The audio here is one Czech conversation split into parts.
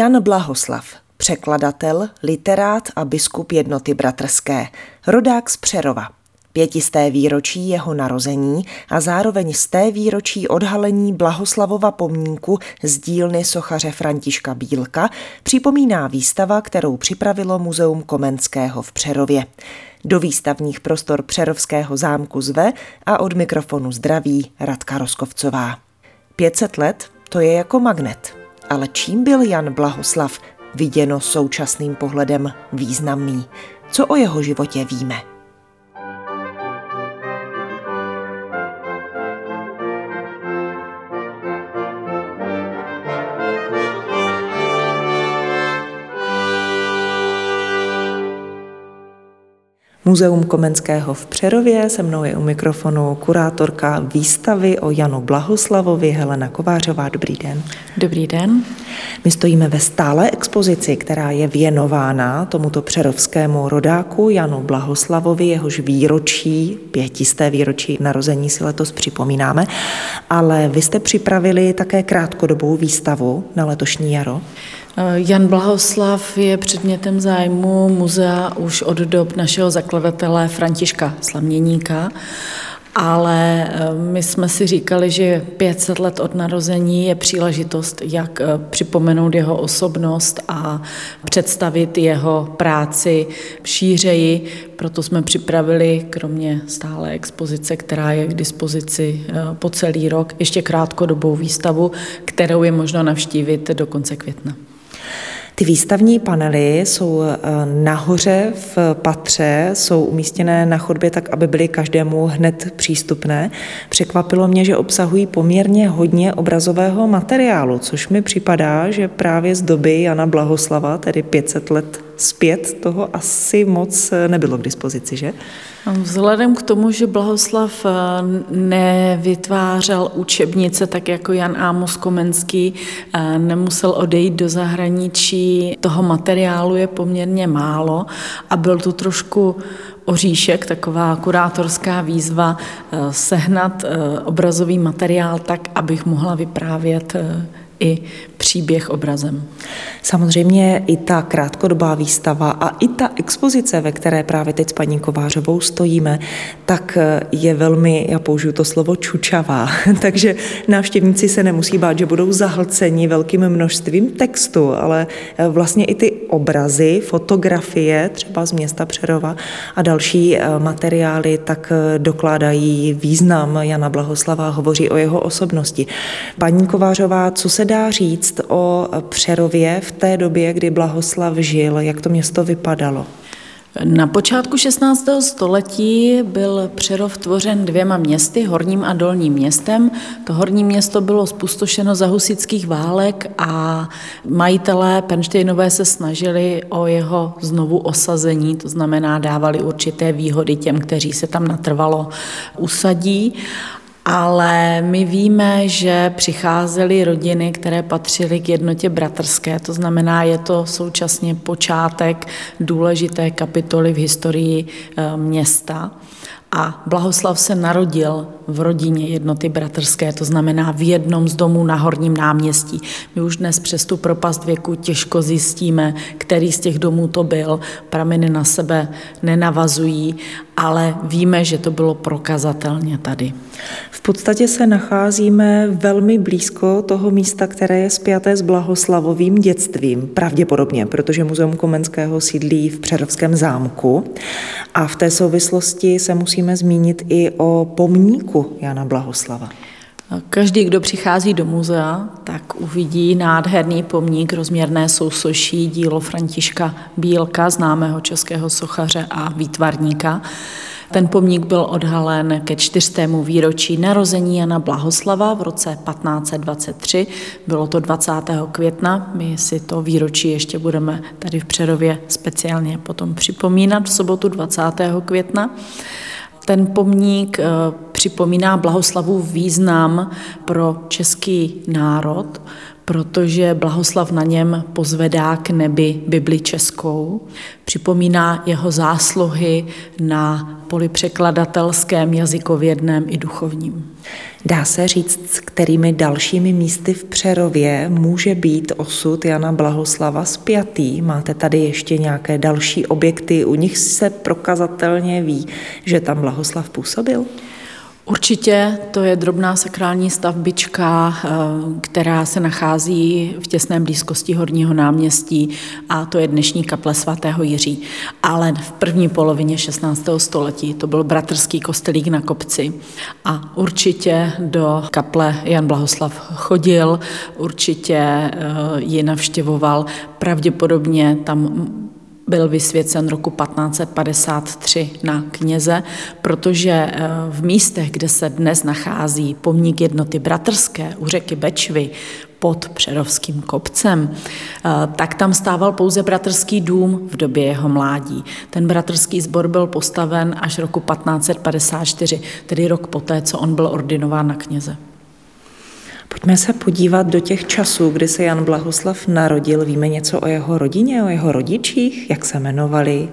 Jan Blahoslav, překladatel, literát a biskup jednoty bratrské, rodák z Přerova. Pětisté výročí jeho narození a zároveň sté výročí odhalení Blahoslavova pomníku z dílny sochaře Františka Bílka připomíná výstava, kterou připravilo Muzeum Komenského v Přerově. Do výstavních prostor Přerovského zámku zve a od mikrofonu zdraví Radka Roskovcová. 500 let to je jako magnet. Ale čím byl Jan Blahoslav viděno současným pohledem významný? Co o jeho životě víme? Muzeum Komenského v Přerově, se mnou je u mikrofonu kurátorka výstavy o Janu Blahoslavovi Helena Kovářová. Dobrý den. Dobrý den. My stojíme ve stále expozici, která je věnována tomuto přerovskému rodáku Janu Blahoslavovi, jehož výročí, pětisté výročí narození si letos připomínáme, ale vy jste připravili také krátkodobou výstavu na letošní jaro. Eh, Jan Blahoslav je předmětem zájmu muzea už od dob našeho zakladatele Františka Slaměníka, ale eh, my jsme si říkali, že 500 let od narození je příležitost, jak eh, připomenout jeho osobnost a představit jeho práci šířeji. Proto jsme připravili, kromě stále expozice, která je k dispozici po celý rok, ještě krátkodobou výstavu, kterou je možno navštívit do konce května. Ty výstavní panely jsou eh, nahoře v patře, jsou umístěné na chodbě tak, aby byly každému hned přístupné. Překvapilo mě, že obsahují poměrně hodně obrazového materiálu, což mi připadá, že právě z doby Jana Blahoslava, tedy 500 let zpět, toho asi moc eh, nebylo k dispozici, že? Vzhledem k tomu, že Blahoslav eh, nevytvářel učebnice tak jako Jan Ámos Komenský, eh, nemusel odejít do zahraničí, toho materiálu je poměrně málo a byl tu trošku oříšek, taková kurátorská výzva sehnat obrazový materiál tak, abych mohla vyprávět i příběh obrazem. Samozřejmě i ta krátkodobá výstava a i ta expozice, ve které právě teď s paní Kovářovou stojíme, tak je velmi, já použiju to slovo čučavá, takže návštěvníci se nemusí bát, že budou zahlceni velkým množstvím textu, ale vlastně i ty obrazy, fotografie třeba z města Přerova a další eh, materiály tak eh, dokládají význam Jana Blahoslava, hovoří o jeho osobnosti. Paní Kovářová, co se dá říct o Přerově v té době, kdy Blahoslav žil, jak to město vypadalo? Na počátku 16. století byl Přerov tvořen dvěma městy, Horním a Dolním městem. To horní město bylo spustošeno za husických válek a majitelé Penštejnové se snažili o jeho znovu osazení, to znamená dávali určité výhody těm, kteří se tam natrvalo usadí ale my víme, že přicházely rodiny, které patřily k jednotě bratrské, to znamená, je to současně počátek důležité kapitoly v historii eh, města. A Blahoslav se narodil v rodině jednoty bratrské, to znamená v jednom z domů na Horním náměstí. My už dnes přes tu propast věku těžko zjistíme, který z těch domů to byl. Prameny na sebe nenavazují, ale víme, že to bylo prokazatelně tady. V podstatě se nacházíme velmi blízko toho místa, které je spjaté s blahoslavovým dětstvím, pravděpodobně, protože Muzeum Komenského sídlí v Přerovském zámku. A v té souvislosti se musíme zmínit i o pomníku Jana Blahoslava. Každý, kdo přichází do muzea, tak uvidí nádherný pomník rozměrné sousoší dílo Františka Bílka, známého českého sochaře a výtvarníka. Ten pomník byl odhalen ke čtyřstému výročí narození Jana Blahoslava v roce 1523. Bylo to 20. května. My si to výročí ještě budeme tady v Přerově speciálně potom připomínat v sobotu 20. května. Ten pomník eh, připomíná Blahoslavův význam pro český národ, protože Blahoslav na něm pozvedá k nebi Bibli českou, připomíná jeho zásluhy na poli překladatelském, jazykovědném i duchovním. Dá se říct, s kterými dalšími místy v Přerově může být osud Jana Blahoslava spjatý? Máte tady ještě nějaké další objekty, u nich se prokazatelně ví, že tam Blahoslav působil? Určitě to je drobná sakrální stavbička, eh, která se nachází v těsné blízkosti Horního náměstí a to je dnešní kaple svatého Jiří. Ale v první polovině 16. století to byl bratrský kostelík na kopci a určitě do kaple Jan Blahoslav chodil, určitě eh, ji navštěvoval, pravděpodobně tam byl vysvěcen roku 1553 na kněze, protože eh, v místech, kde se dnes nachází pomník jednoty bratrské u řeky Bečvy, pod Přerovským kopcem, eh, tak tam stával pouze bratrský dům v době jeho mládí. Ten bratrský sbor byl postaven až roku 1554, tedy rok poté, co on byl ordinován na kněze. Pojďme se podívat do těch časů, kdy se Jan Blahoslav narodil. Víme něco o jeho rodině, o jeho rodičích, jak se jmenovali?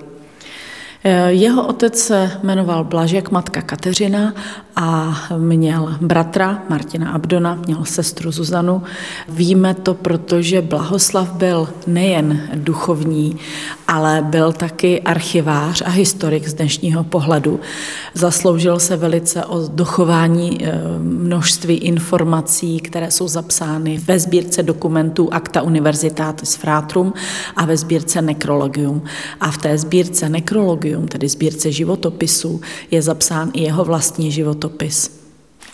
Eh, jeho otec se jmenoval Blažek, matka Kateřina a měl bratra Martina Abdona, měl sestru Zuzanu. Víme to, protože Blahoslav byl nejen duchovní, ale byl taky archivář a historik z dnešního pohledu. Zasloužil se velice o dochování eh, množství informací, které jsou zapsány ve sbírce dokumentů Acta Universitatis Fratrum a ve sbírce Necrologium. A v té sbírce Necrologium, tedy sbírce životopisů, je zapsán i jeho vlastní životopis.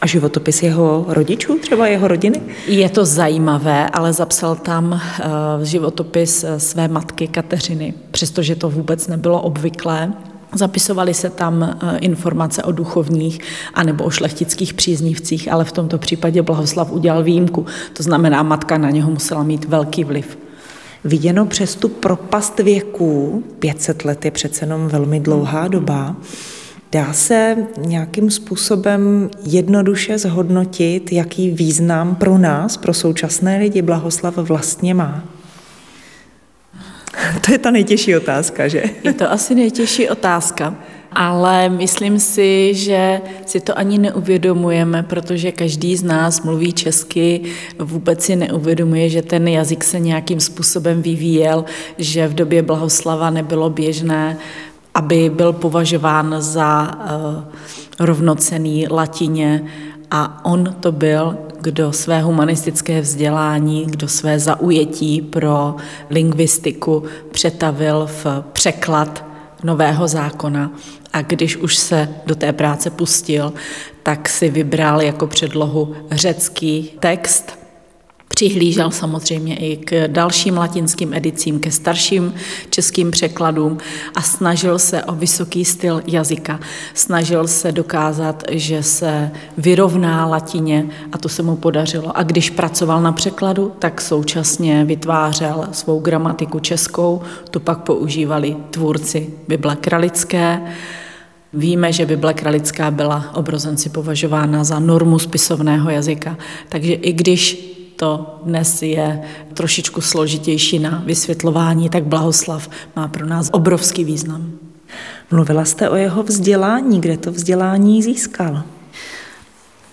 A životopis jeho rodičů, třeba jeho rodiny? Je to zajímavé, ale zapsal tam uh, životopis eh, své matky Kateřiny, přestože to vůbec nebylo obvyklé. Zapisovaly se tam eh, informace o duchovních anebo o šlechtických příznivcích, ale v tomto případě Blahoslav udělal výjimku. To znamená, matka na něho musela mít velký vliv. Viděno přes tu propast věků, 500 let je přece jenom velmi dlouhá doba, Dá se nějakým způsobem jednoduše zhodnotit, jaký význam pro nás, pro současné lidi Blahoslav vlastně má? To je ta nejtěžší otázka, že? Je to asi nejtěžší otázka, ale myslím si, že si to ani neuvědomujeme, protože každý z nás mluví česky, vůbec si neuvědomuje, že ten jazyk se nějakým způsobem vyvíjel, že v době Blahoslava nebylo běžné aby byl považován za eh, rovnocený latině. A on to byl, kdo své humanistické vzdělání, kdo své zaujetí pro lingvistiku přetavil v překlad nového zákona. A když už se do té práce pustil, tak si vybral jako předlohu řecký text Přihlížel samozřejmě i k dalším latinským edicím, ke starším českým překladům a snažil se o vysoký styl jazyka. Snažil se dokázat, že se vyrovná latině a to se mu podařilo. A když pracoval na překladu, tak současně vytvářel svou gramatiku českou, tu pak používali tvůrci Bible Kralické. Víme, že Bible Kralická byla obrozenci považována za normu spisovného jazyka, takže i když to dnes je trošičku složitější na vysvětlování, tak Blahoslav má pro nás obrovský význam. Mluvila jste o jeho vzdělání, kde to vzdělání získal?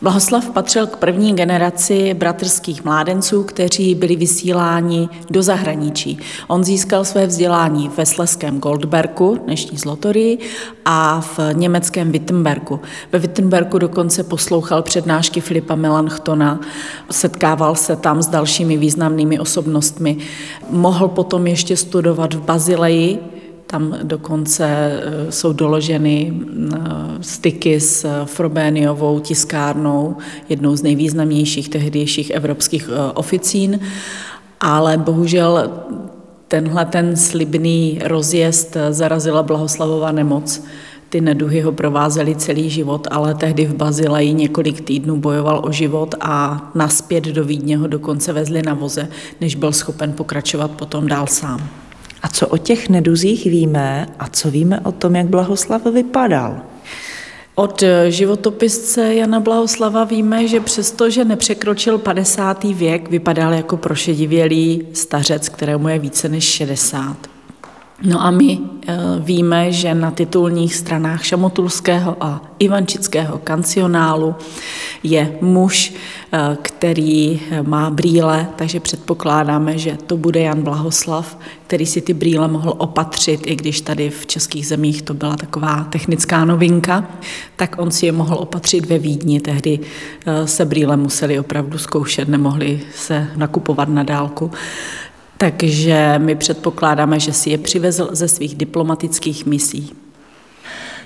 Blahoslav patřil k první generaci bratrských mládenců, kteří byli vysíláni do zahraničí. On získal své vzdělání ve sleském Goldbergu, dnešní Zlotorii, a v německém Wittenbergu. Ve Wittenbergu dokonce poslouchal přednášky Filipa Melanchtona, setkával se tam s dalšími významnými osobnostmi. Mohl potom ještě studovat v Bazileji, tam dokonce eh, jsou doloženy eh, styky s Frobéniovou tiskárnou, jednou z nejvýznamnějších tehdejších evropských eh, oficín, ale bohužel tenhle ten slibný rozjezd zarazila Blahoslavova nemoc. Ty neduhy ho provázely celý život, ale tehdy v Bazileji několik týdnů bojoval o život a naspět do Vídně ho dokonce vezli na voze, než byl schopen pokračovat potom dál sám. A co o těch neduzích víme a co víme o tom, jak Blahoslav vypadal? Od životopisce Jana Blahoslava víme, že přesto, že nepřekročil 50. věk, vypadal jako prošedivělý stařec, kterému je více než 60. No a my eh, víme, že na titulních stranách Šamotulského a Ivančického kancionálu je muž, eh, který má brýle, takže předpokládáme, že to bude Jan Blahoslav, který si ty brýle mohl opatřit, i když tady v českých zemích to byla taková technická novinka, tak on si je mohl opatřit ve Vídni. Tehdy eh, se brýle museli opravdu zkoušet, nemohli se nakupovat na dálku. Takže my předpokládáme, že si je přivezl ze svých diplomatických misí.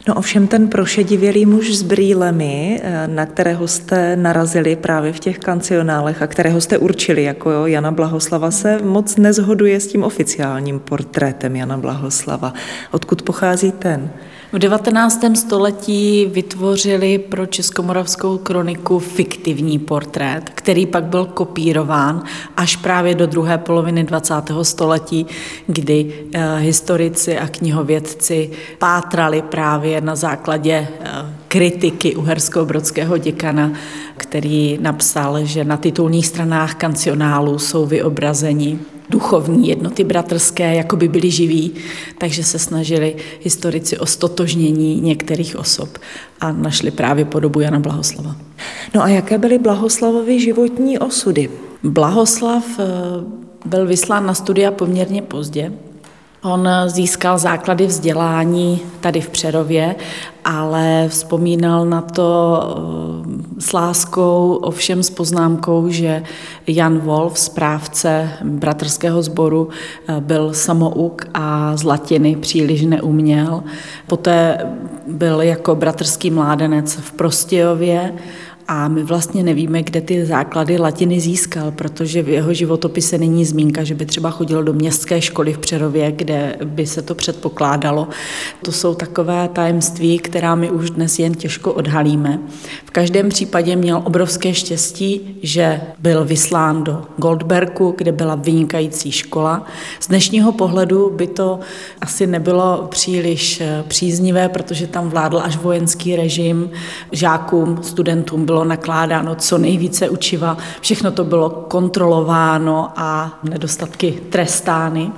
No ovšem ten prošedivělý muž s brýlemi, eh, na kterého jste narazili právě v těch kancionálech a kterého jste určili jako jo, Jana Blahoslava, se moc nezhoduje s tím oficiálním portrétem Jana Blahoslava. Odkud pochází ten? V 19. století vytvořili pro Českomoravskou kroniku fiktivní portrét, který pak byl kopírován až právě do druhé poloviny 20. století, kdy eh, historici a knihovědci pátrali právě na základě eh, kritiky uhersko-brodského děkana, který napsal, že na titulních stranách kancionálu jsou vyobrazeni duchovní jednoty bratrské, jako by byly živí, takže se snažili historici o stotožnění některých osob a našli právě podobu Jana Blahoslava. No a jaké byly Blahoslavovy životní osudy? Blahoslav eh, byl vyslán na studia poměrně pozdě, On získal základy vzdělání tady v Přerově, ale vzpomínal na to eh, s láskou, ovšem s poznámkou, že Jan Wolf, správce bratrského sboru, eh, byl samouk a z latiny příliš neuměl. Poté byl jako bratrský mládenec v Prostějově a my vlastně nevíme, kde ty základy latiny získal, protože v jeho životopise není zmínka, že by třeba chodil do městské školy v Přerově, kde by se to předpokládalo. To jsou takové tajemství, která my už dnes jen těžko odhalíme. V každém případě měl obrovské štěstí, že byl vyslán do Goldbergu, kde byla vynikající škola. Z dnešního pohledu by to asi nebylo příliš příznivé, protože tam vládl až vojenský režim. Žákům, studentům bylo nakládáno co nejvíce učiva, všechno to bylo kontrolováno a nedostatky trestány.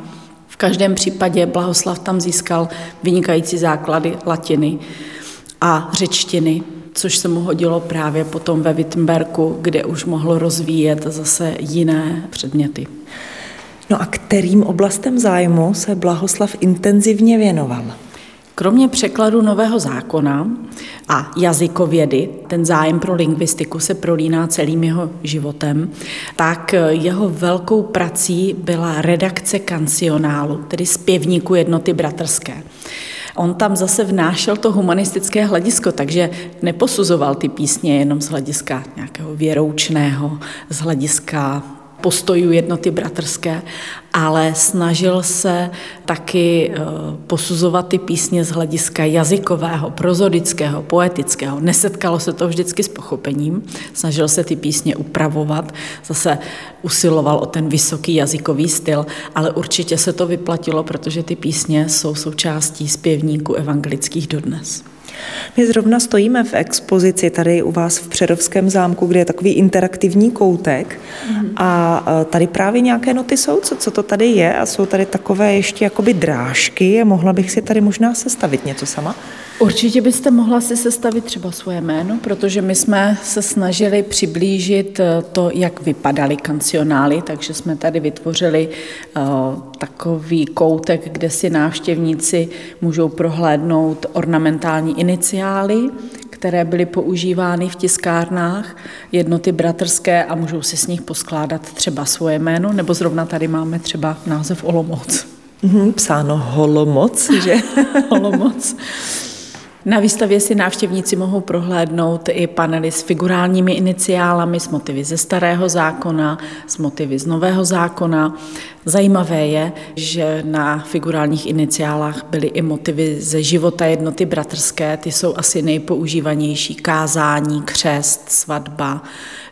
V každém případě Blahoslav tam získal vynikající základy latiny a řečtiny, což se mu hodilo právě potom ve Wittenbergu, kde už mohl rozvíjet zase jiné předměty. No a kterým oblastem zájmu se Blahoslav intenzivně věnoval? Kromě překladu nového zákona a jazykovědy, ten zájem pro lingvistiku se prolíná celým jeho životem, tak jeho velkou prací byla redakce kancionálu, tedy zpěvníku jednoty bratrské. On tam zase vnášel to humanistické hledisko, takže neposuzoval ty písně jenom z hlediska nějakého věroučného, z hlediska postojů jednoty bratrské, ale snažil se taky eh, posuzovat ty písně z hlediska jazykového, prozodického, poetického. Nesetkalo se to vždycky s pochopením, snažil se ty písně upravovat, zase usiloval o ten vysoký jazykový styl, ale určitě se to vyplatilo, protože ty písně jsou součástí zpěvníků evangelických dodnes. My zrovna stojíme v expozici tady u vás v Přerovském zámku, kde je takový interaktivní koutek mm. a tady právě nějaké noty jsou, co, co to tady je a jsou tady takové ještě jakoby drážky a mohla bych si tady možná sestavit něco sama? Určitě byste mohla si sestavit třeba svoje jméno, protože my jsme se snažili přiblížit eh, to, jak vypadaly kancionály, takže jsme tady vytvořili uh, takový koutek, kde si návštěvníci můžou prohlédnout ornamentální iniciály, které byly používány v tiskárnách, jednoty bratrské a můžou si s nich poskládat třeba svoje jméno, nebo zrovna tady máme třeba název Olomouc. Mm, psáno Holomoc, že? Holomoc. Na výstavě si návštěvníci mohou prohlédnout i panely s figurálními iniciálami, s motivy ze starého zákona, s motivy z nového zákona. Zajímavé je, že na figurálních iniciálách byly i motivy ze života jednoty bratrské, ty jsou asi nejpoužívanější, kázání, křest, svatba,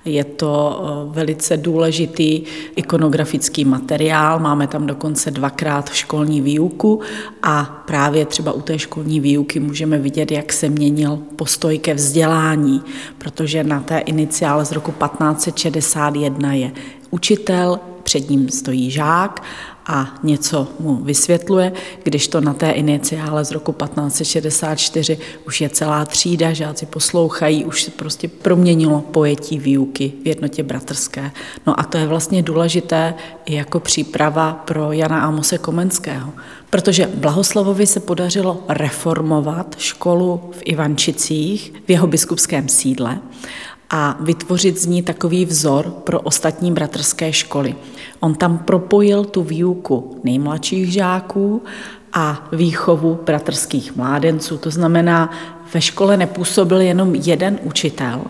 Je to velice důležitý ikonografický materiál, máme tam dokonce dvakrát školní výuku a právě třeba u té školní výuky můžeme vidět, jak se měnil postoj ke vzdělání, protože na té iniciále z roku 1561 je učitel, před ním stojí žák a něco mu vysvětluje, když to na té iniciále z roku 1564 už je celá třída, žáci poslouchají, už se prostě proměnilo pojetí výuky v jednotě bratrské. No a to je vlastně důležité i jako příprava pro Jana Amose Komenského, protože Blahoslavovi se podařilo reformovat školu v Ivančicích v jeho biskupském sídle a vytvořit z ní takový vzor pro ostatní bratrské školy. On tam propojil tu výuku nejmladších žáků a výchovu bratrských mládenců. To znamená, ve škole nepůsobil jenom jeden učitel,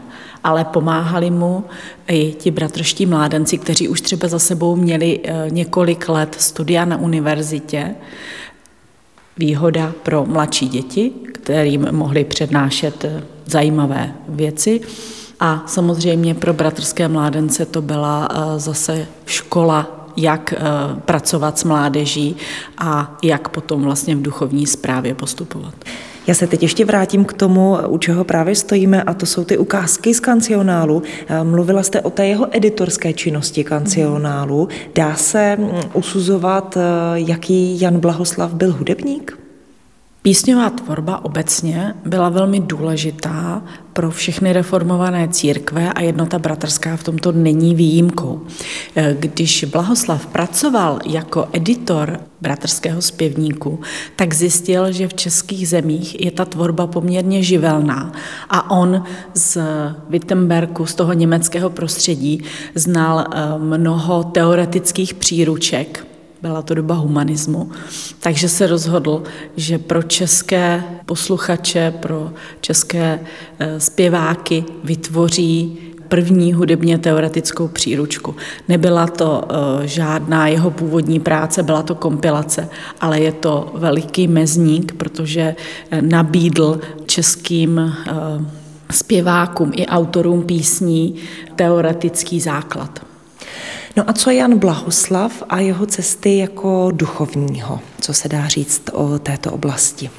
ale pomáhali mu i ti bratrští mládenci, kteří už třeba za sebou měli eh, několik let studia na univerzitě. Výhoda pro mladší děti, kterým mohli přednášet eh, zajímavé věci. A samozřejmě pro bratrské mládence to byla eh, zase škola, jak eh, pracovat s mládeží a jak potom vlastně v duchovní správě postupovat. Já se teď ještě vrátím k tomu, u čeho právě stojíme, a to jsou ty ukázky z kancionálu. Eh, mluvila jste o té jeho editorské činnosti kancionálu. Dá se mm, usuzovat, jaký Jan Blahoslav byl hudebník? Písňová tvorba obecně byla velmi důležitá pro všechny reformované církve a jednota bratrská v tomto není výjimkou. Když Blahoslav pracoval jako editor bratrského zpěvníku, tak zjistil, že v českých zemích je ta tvorba poměrně živelná a on z Wittenbergu, z toho německého prostředí, znal eh, mnoho teoretických příruček, byla to doba humanismu, takže se rozhodl, že pro české posluchače, pro české eh, zpěváky vytvoří první hudebně teoretickou příručku. Nebyla to uh, žádná jeho původní práce, byla to kompilace, ale je to veliký mezník, protože eh, nabídl českým zpěvákům i autorům písní teoretický základ. No a co Jan Blahoslav a jeho cesty jako duchovního? Co se dá říct o této oblasti?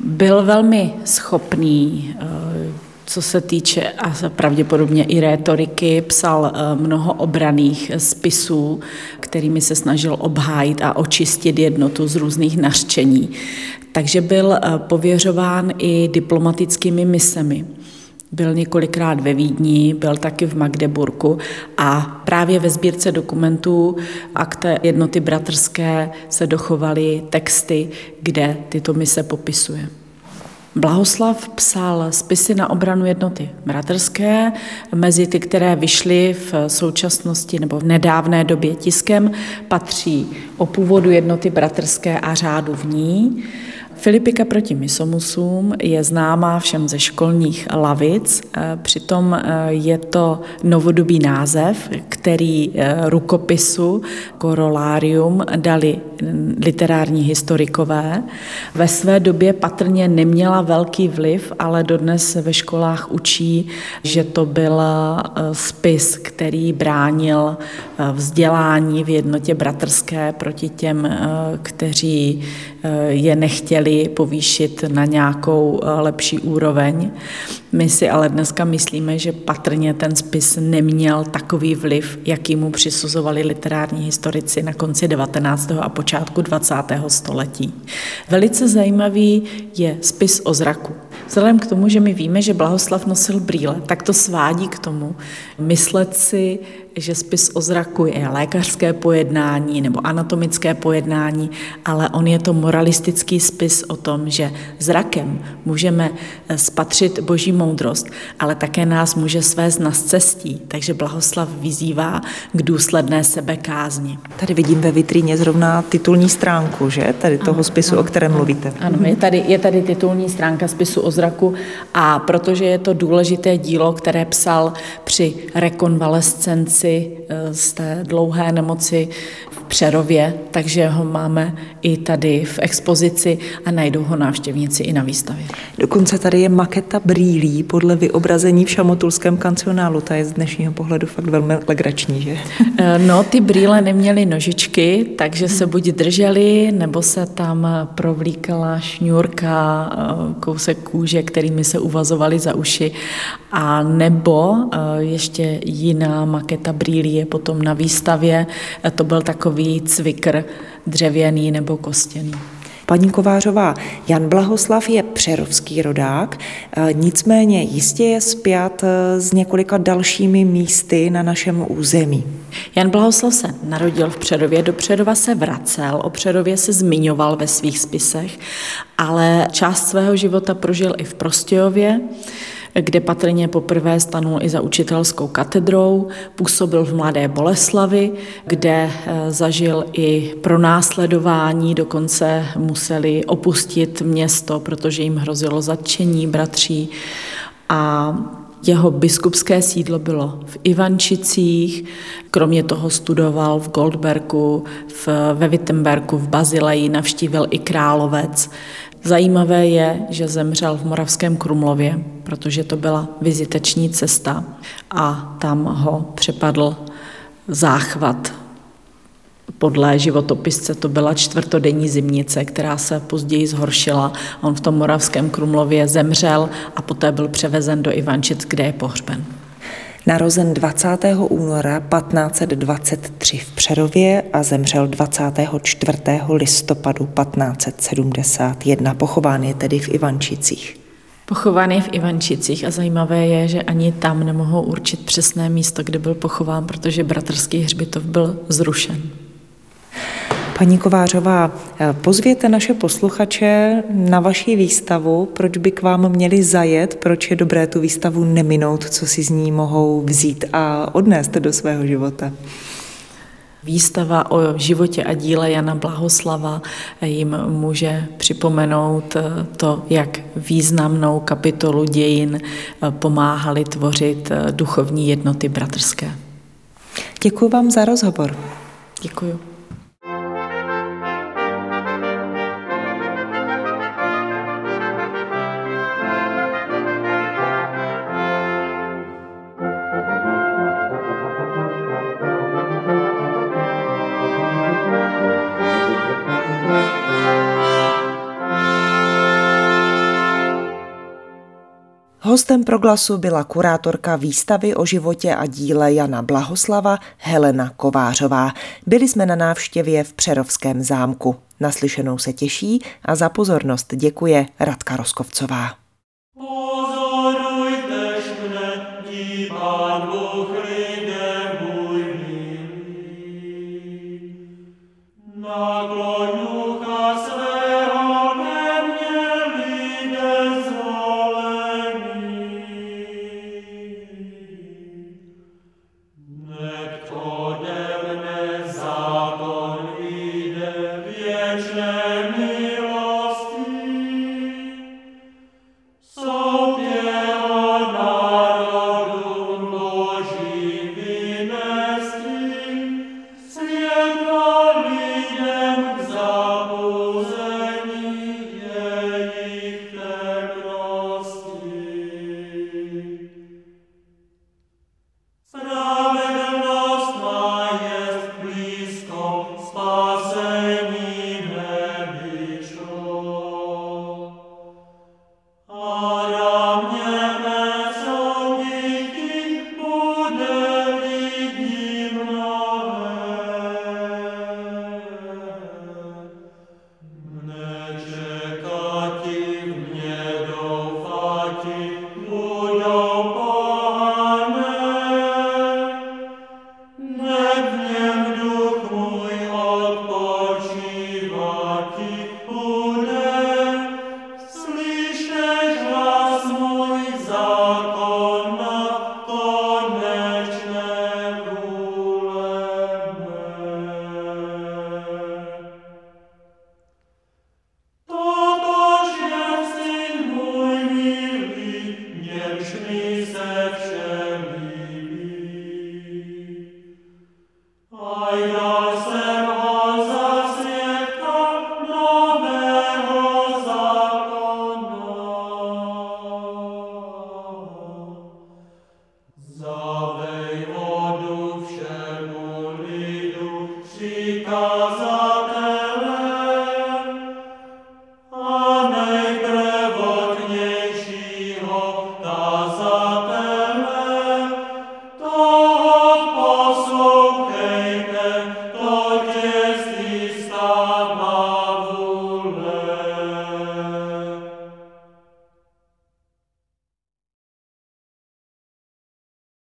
Byl velmi schopný, eh, co se týče a pravděpodobně i rétoriky, psal eh, mnoho obraných spisů, kterými se snažil obhájit a očistit jednotu z různých nařčení. Takže byl eh, pověřován i diplomatickými misemi. Byl několikrát ve Vídni, byl taky v Magdeburku a právě ve sbírce dokumentů akte jednoty bratrské se dochovaly texty, kde tyto mise popisuje. Blahoslav psal spisy na obranu jednoty bratrské, mezi ty, které vyšly v současnosti nebo v nedávné době tiskem, patří o původu jednoty bratrské a řádu v ní, Filipika proti misomusům je známá všem ze školních lavic, eh, přitom eh, je to novodobý název, který eh, rukopisu Corollarium dali literární historikové. Ve své době patrně neměla velký vliv, ale dodnes ve školách učí, že to byl spis, který bránil vzdělání v jednotě bratrské proti těm, kteří je nechtěli povýšit na nějakou eh, lepší úroveň. My si ale dneska myslíme, že patrně ten spis neměl takový vliv, jaký mu přisuzovali literární historici na konci 19. a počátku 20. století. Velice zajímavý je spis o zraku. Vzhledem k tomu, že my víme, že Blahoslav nosil brýle, tak to svádí k tomu myslet si, že spis o zraku je lékařské pojednání nebo anatomické pojednání, ale on je to moralistický spis o tom, že zrakem můžeme spatřit boží moudrost, ale také nás může svést na cestí. Takže Blahoslav vyzývá k důsledné sebekázni. Tady vidím ve vitríně zrovna titulní stránku, že? Tady toho ano, spisu, ano, o kterém mluvíte. Ano, je tady, je tady titulní stránka spisu o zraku a protože je to důležité dílo, které psal při rekonvalescenci eh, z té dlouhé nemoci Přerově, takže ho máme i tady v expozici a najdou ho návštěvníci i na výstavě. Dokonce tady je maketa brýlí podle vyobrazení v šamotulském kancionálu. Ta je z dnešního pohledu fakt velmi legrační, že? Eh, no, ty brýle neměly nožičky, takže se buď držely, nebo se tam provlíkala šňůrka, eh, kousek kůže, kterými se uvazovaly za uši, a nebo eh, ještě jiná maketa brýlí je potom na výstavě. To byl takový cvikr dřevěný nebo kostěný. Paní Kovářová, Jan Blahoslav je přerovský rodák, e, nicméně jistě je spjat e, s několika dalšími místy na našem území. Jan Blahoslav se narodil v Přerově, do Přerova se vracel, o Přerově se zmiňoval ve svých spisech, ale část svého života prožil i v Prostějově, kde patrně poprvé stanul i za učitelskou katedrou, působil v Mladé Boleslavi, kde eh, zažil i pronásledování, dokonce museli opustit město, protože jim hrozilo zatčení bratří a jeho biskupské sídlo bylo v Ivančicích, kromě toho studoval v Goldbergu, v, ve Wittenbergu, v Bazileji, navštívil i Královec. Zajímavé je, že zemřel v Moravském Krumlově, protože to byla vizitační cesta a tam ho přepadl záchvat. Podle životopisce to byla čtvrtodenní zimnice, která se později zhoršila. On v tom Moravském Krumlově zemřel a poté byl převezen do Ivančic, kde je pohřben. Narozen 20. února 1523 v Přerově a zemřel 24. listopadu 1571. Pochován je tedy v Ivančicích. Pochován je v Ivančicích a zajímavé je, že ani tam nemohou určit přesné místo, kde byl pochován, protože bratrský hřbitov byl zrušen. Paní Kovářová, eh, pozvěte naše posluchače na vaši výstavu, proč by k vám měli zajet, proč je dobré tu výstavu neminout, co si z ní mohou vzít a odnést do svého života. Výstava o životě a díle Jana Blahoslava jim může připomenout eh, to, jak významnou kapitolu dějin eh, pomáhali tvořit duchovní jednoty bratrské. Děkuji vám za rozhovor. Děkuji. Hostem proglasu byla kurátorka výstavy o životě a díle Jana Blahoslava Helena Kovářová. Byli jsme na návštěvě v Přerovském zámku. Naslyšenou se těší a za pozornost děkuje Radka Roskovcová. deception.